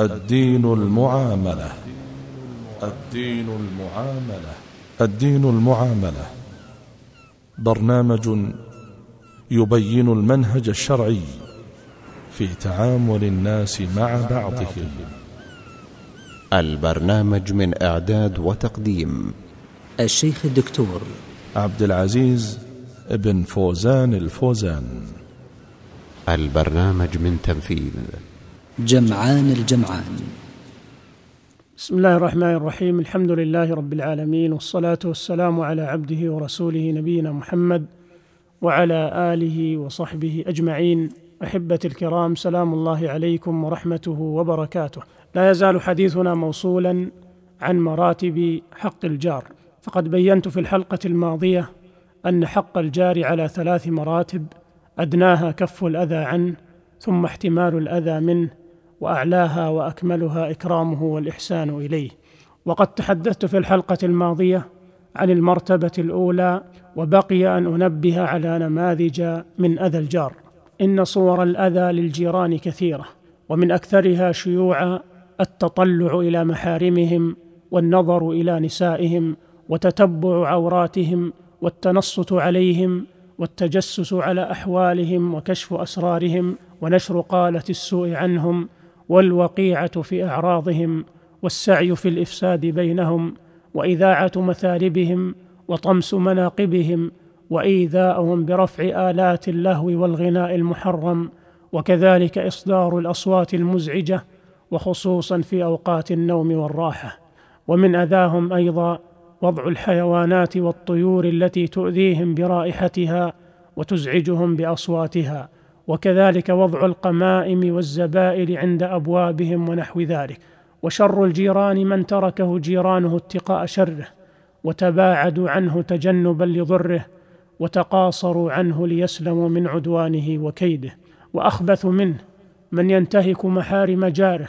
الدين المعاملة. الدين المعاملة. الدين المعاملة. برنامج يبين المنهج الشرعي في تعامل الناس مع بعضهم. البرنامج من إعداد وتقديم الشيخ الدكتور عبد العزيز ابن فوزان الفوزان. البرنامج من تنفيذ جمعان الجمعان. بسم الله الرحمن الرحيم. الحمد لله رب العالمين والصلاة والسلام على عبده ورسوله نبينا محمد وعلى آله وصحبه أجمعين. أحبتي الكرام سلام الله عليكم ورحمته وبركاته. لا يزال حديثنا موصولا عن مراتب حق الجار. فقد بينت في الحلقة الماضية أن حق الجار على ثلاث مراتب أدناها كف الأذى عنه ثم احتمال الأذى منه وأعلاها وأكملها إكرامه والإحسان إليه. وقد تحدثت في الحلقة الماضية عن المرتبة الأولى وبقي أن أنبه على نماذج من أذى الجار. إن صور الأذى للجيران كثيرة ومن أكثرها شيوعا التطلع إلى محارمهم والنظر إلى نسائهم وتتبع عوراتهم والتنصت عليهم والتجسس على أحوالهم وكشف أسرارهم ونشر قالة السوء عنهم والوقيعة في أعراضهم والسعي في الإفساد بينهم وإذاعة مثالبهم وطمس مناقبهم وايذاؤهم برفع آلات اللهو والغناء المحرم وكذلك إصدار الأصوات المزعجة وخصوصا في أوقات النوم والراحة. ومن أذاهم أيضا وضع الحيوانات والطيور التي تؤذيهم برائحتها وتزعجهم بأصواتها وكذلك وضع القمائم والزبائر عند أبوابهم ونحو ذلك. وشر الجيران من تركه جيرانه اتقاء شره وتباعدوا عنه تجنبا لضره وتقاصروا عنه ليسلموا من عدوانه وكيده. وأخبث منه من ينتهك محارم جاره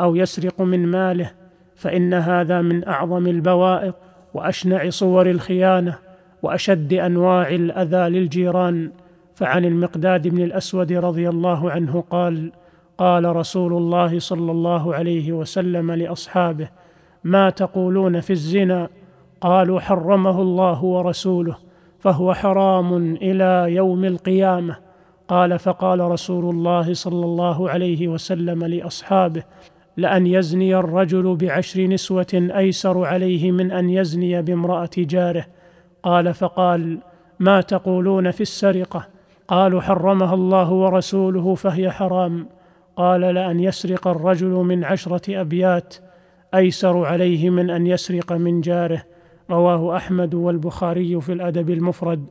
أو يسرق من ماله فإن هذا من أعظم البوائق وأشنع صور الخيانة وأشد أنواع الأذى للجيران فعن المقداد بن الأسود رضي الله عنه قال قال رسول الله صلى الله عليه وسلم لأصحابه ما تقولون في الزنا؟ قالوا حرمه الله ورسوله فهو حرام إلى يوم القيامة. قال فقال رسول الله صلى الله عليه وسلم لأصحابه لأن يزني الرجل بعشر نسوة أيسر عليه من أن يزني بامرأة جاره. قال فقال ما تقولون في السرقة؟ قالوا حرمها الله ورسوله فهي حرام. قال لأن يسرق الرجل من عشرة أبيات أيسر عليه من أن يسرق من جاره. رواه أحمد والبخاري في الأدب المفرد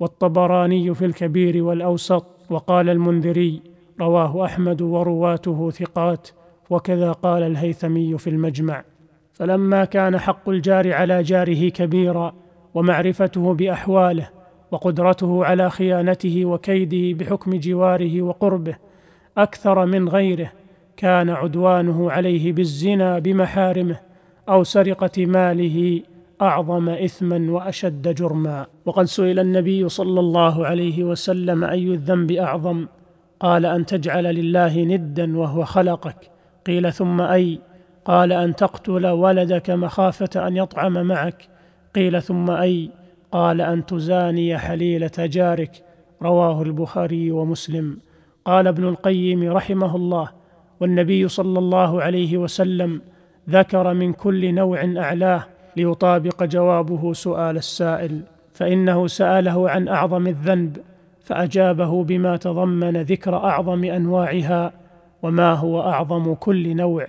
والطبراني في الكبير والأوسط. وقال المنذري رواه أحمد ورواته ثقات. وكذا قال الهيثمي في المجمع. فلما كان حق الجار على جاره كبيرا ومعرفته بأحواله وقدرته على خيانته وكيده بحكم جواره وقربه أكثر من غيره كان عدوانه عليه بالزنا بمحارمه أو سرقة ماله أعظم إثما وأشد جرما. وقد سئل النبي صلى الله عليه وسلم أي الذنب أعظم؟ قال أن تجعل لله ندا وهو خلقك. قيل ثم أي؟ قال أن تقتل ولدك مخافة أن يطعم معك. قيل ثم أي؟ قال أن تزاني حليلة جارك رواه البخاري ومسلم. قال ابن القيم رحمه الله والنبي صلى الله عليه وسلم ذكر من كل نوع أعلاه ليطابق جوابه سؤال السائل فإنه سأله عن أعظم الذنب فأجابه بما تضمن ذكر أعظم أنواعها وما هو أعظم كل نوع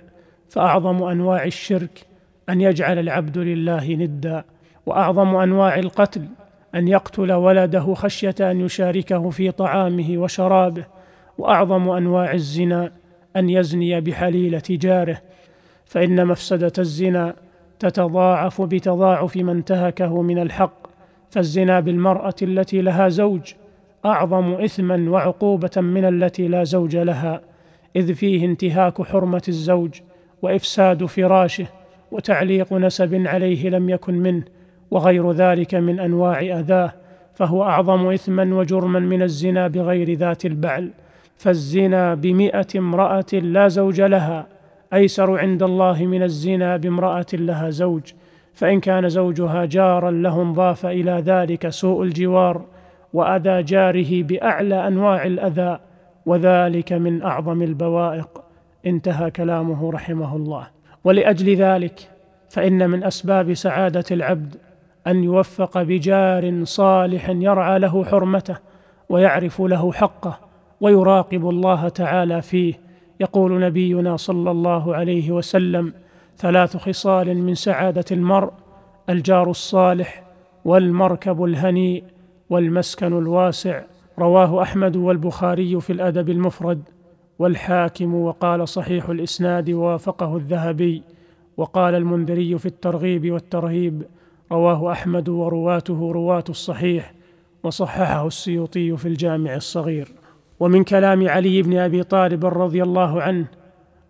فأعظم أنواع الشرك أن يجعل العبد لله ندا. وأعظم أنواع القتل أن يقتل ولده خشية أن يشاركه في طعامه وشرابه وأعظم أنواع الزنا أن يزني بحليلة جاره. فإن مفسدة الزنا تتضاعف بتضاعف ما انتهكه من الحق فالزنا بالمرأة التي لها زوج أعظم اثما وعقوبة من التي لا زوج لها إذ فيه انتهاك حرمة الزوج وإفساد فراشه وتعليق نسب عليه لم يكن منه. وغير ذلك من أنواع أذاه فهو أعظم اثما وجرما من الزنا بغير ذات البعل. فالزنا بمئة امرأة لا زوج لها أيسر عند الله من الزنا بامرأة لها زوج. فإن كان زوجها جارا لهم ضاف إلى ذلك سوء الجوار وأذى جاره بأعلى أنواع الأذى وذلك من أعظم البوائق. انتهى كلامه رحمه الله. ولأجل ذلك فإن من أسباب سعادة العبد أن يوفق بجار صالح يرعى له حرمته ويعرف له حقه ويراقب الله تعالى فيه. يقول نبينا صلى الله عليه وسلم ثلاث خصال من سعادة المرء الجار الصالح والمركب الهنيء والمسكن الواسع. رواه أحمد والبخاري في الأدب المفرد. والحاكم وقال صحيح الإسناد ووافقه الذهبي. وقال المنذري في الترغيب والترهيب رواه أحمد ورواته رواة الصحيح وصححه السيوطي في الجامع الصغير. ومن كلام علي بن أبي طالب رضي الله عنه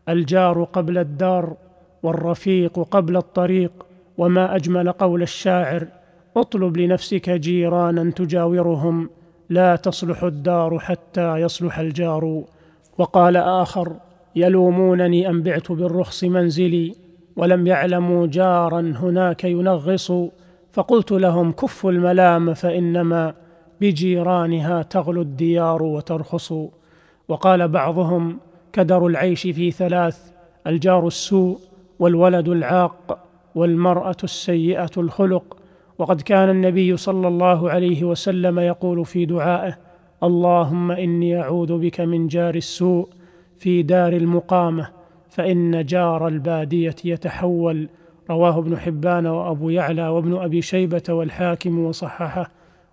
الجار قبل الدار والرفيق قبل الطريق وما أجمل قول الشاعر اطلب لنفسك جيرانا تجاورهم لا تصلح الدار حتى يصلح الجار. وقال آخر يلومونني أن بعت بالرخص منزلي ولم يعلموا جارا هناك ينغص فقلت لهم كفوا الملام فإنما بجيرانها تغلو الديار وترخص. وقال بعضهم كدر العيش في ثلاث الجار السوء والولد العاق والمرأة السيئة الخلق. وقد كان النبي صلى الله عليه وسلم يقول في دعائه اللهم إني أعوذ بك من جار السوء في دار المقامة فإن جار البادية يتحول رواه ابن حبان وأبو يعلى وابن أبي شيبة والحاكم وصححه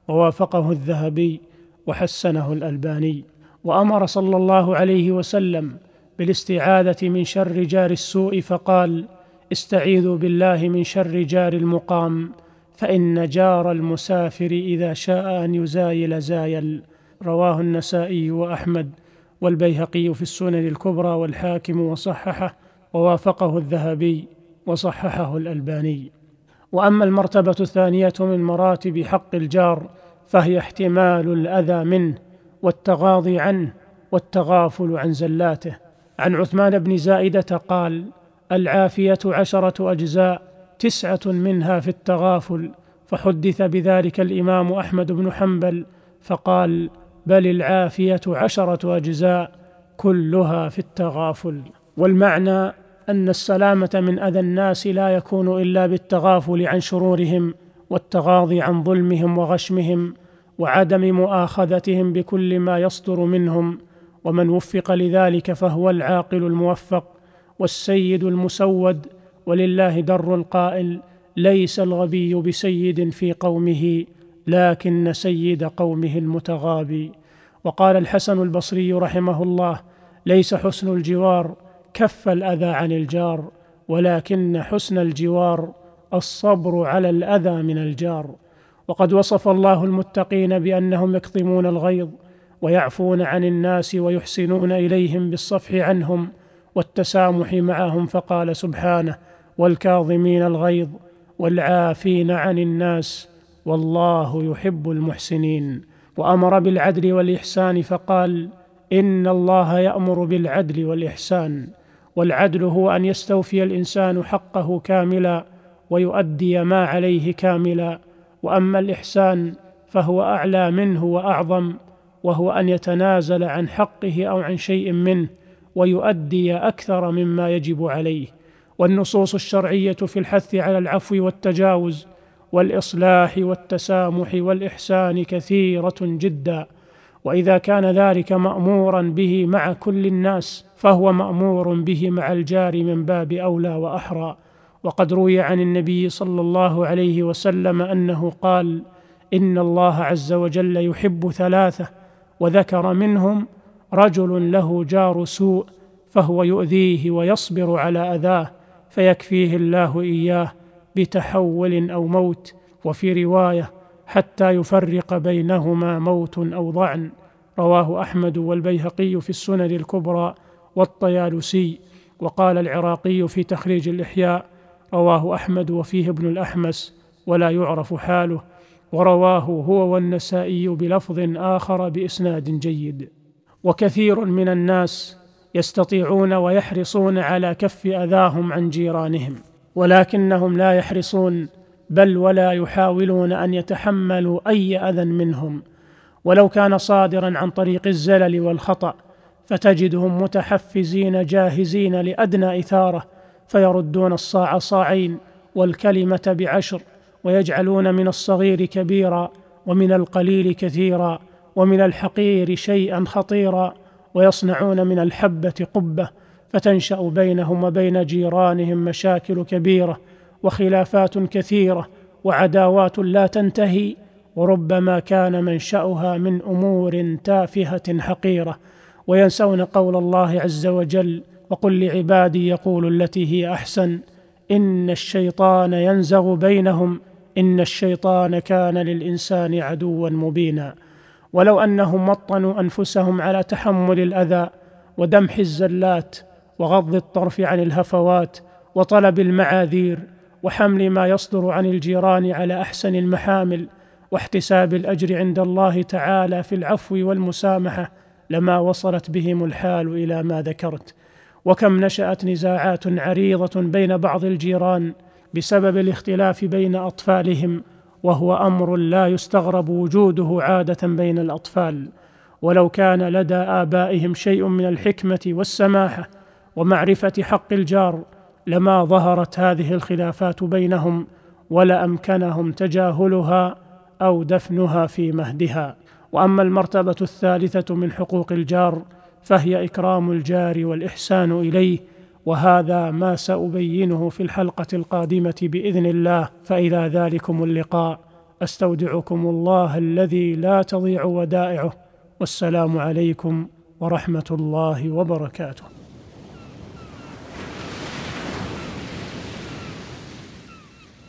ووافقه الذهبي وحسنه الألباني. وأمر صلى الله عليه وسلم بالاستعاذة من شر جار السوء فقال استعيذوا بالله من شر جار المقام فإن جار المسافر إذا شاء أن يزايل زايل رواه النسائي وأحمد. والبيهقي في السنن الكبرى والحاكم وصححه ووافقه الذهبي وصححه الألباني. وأما المرتبة الثانية من مراتب حق الجار فهي احتمال الأذى منه والتغاضي عنه والتغافل عن زلاته. عن عثمان بن زائدة قال العافية عشرة أجزاء تسعة منها في التغافل فحدث بذلك الإمام أحمد بن حنبل فقال بل العافية عشرة أجزاء كلها في التغافل. والمعنى أن السلامة من أذى الناس لا يكون إلا بالتغافل عن شرورهم والتغاضي عن ظلمهم وغشمهم وعدم مؤاخذتهم بكل ما يصدر منهم. ومن وفق لذلك فهو العاقل الموفق والسيد المسود ولله در القائل ليس الغبي بسيد في قومه. لكن سيد قومه المتغابي. وقال الحسن البصري رحمه الله ليس حسن الجوار كف الأذى عن الجار ولكن حسن الجوار الصبر على الأذى من الجار. وقد وصف الله المتقين بأنهم يكظمون الغيظ ويعفون عن الناس ويحسنون إليهم بالصفح عنهم والتسامح معهم فقال سبحانه والكاظمين الغيظ والعافين عن الناس والله يحب المحسنين. وأمر بالعدل والإحسان فقال إن الله يأمر بالعدل والإحسان. والعدل هو أن يستوفي الإنسان حقه كاملا ويؤدي ما عليه كاملا. وأما الإحسان فهو أعلى منه وأعظم وهو أن يتنازل عن حقه أو عن شيء منه ويؤدي أكثر مما يجب عليه. والنصوص الشرعية في الحث على العفو والتجاوز والإصلاح والتسامح والإحسان كثيرة جدا. وإذا كان ذلك مأمورا به مع كل الناس فهو مأمور به مع الجار من باب أولى وأحرى. وقد روي عن النبي صلى الله عليه وسلم أنه قال إن الله عز وجل يحب ثلاثة وذكر منهم رجل له جار سوء فهو يؤذيه ويصبر على أذاه فيكفيه الله إياه. بتحول أو موت وفي رواية حتى يفرق بينهما موت أو ضعن. رواه أحمد والبيهقي في السنن الكبرى والطيالسي وقال العراقي في تخريج الإحياء رواه أحمد وفيه ابن الأحمس ولا يعرف حاله ورواه هو والنسائي بلفظ آخر بإسناد جيد. وكثير من الناس يستطيعون ويحرصون على كف أذاهم عن جيرانهم. ولكنهم لا يحرصون بل ولا يحاولون أن يتحملوا أي أذى منهم. ولو كان صادرا عن طريق الزلل والخطأ فتجدهم متحفزين جاهزين لأدنى إثارة فيردون الصاع صاعين والكلمة بعشر ويجعلون من الصغير كبيرا ومن القليل كثيرا ومن الحقير شيئا خطيرا ويصنعون من الحبة قبة فتنشأ بينهم وبين جيرانهم مشاكل كبيرة وخلافات كثيرة وعداوات لا تنتهي وربما كان منشأها من أمور تافهة حقيرة. وينسون قول الله عز وجل وقل لعبادي يقول التي هي أحسن إن الشيطان ينزغ بينهم إن الشيطان كان للإنسان عدوا مبينا ولو أنهم وطنوا أنفسهم على تحمل الأذى ودمح الزلات وغض الطرف عن الهفوات وطلب المعاذير وحمل ما يصدر عن الجيران على أحسن المحامل واحتساب الأجر عند الله تعالى في العفو والمسامحة لما وصلت بهم الحال إلى ما ذكرت. وكم نشأت نزاعات عريضة بين بعض الجيران بسبب الاختلاف بين أطفالهم وهو أمر لا يستغرب وجوده عادة بين الأطفال. ولو كان لدى آبائهم شيء من الحكمة والسماحة ومعرفة حق الجار لما ظهرت هذه الخلافات بينهم ولامكنهم تجاهلها أو دفنها في مهدها. وأما المرتبة الثالثة من حقوق الجار فهي إكرام الجار والإحسان إليه وهذا ما سأبينه في الحلقة القادمة بإذن الله. فإلى ذلكم اللقاء. أستودعكم الله الذي لا تضيع ودائعه. والسلام عليكم ورحمة الله وبركاته.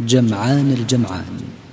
جمعان الجمعان.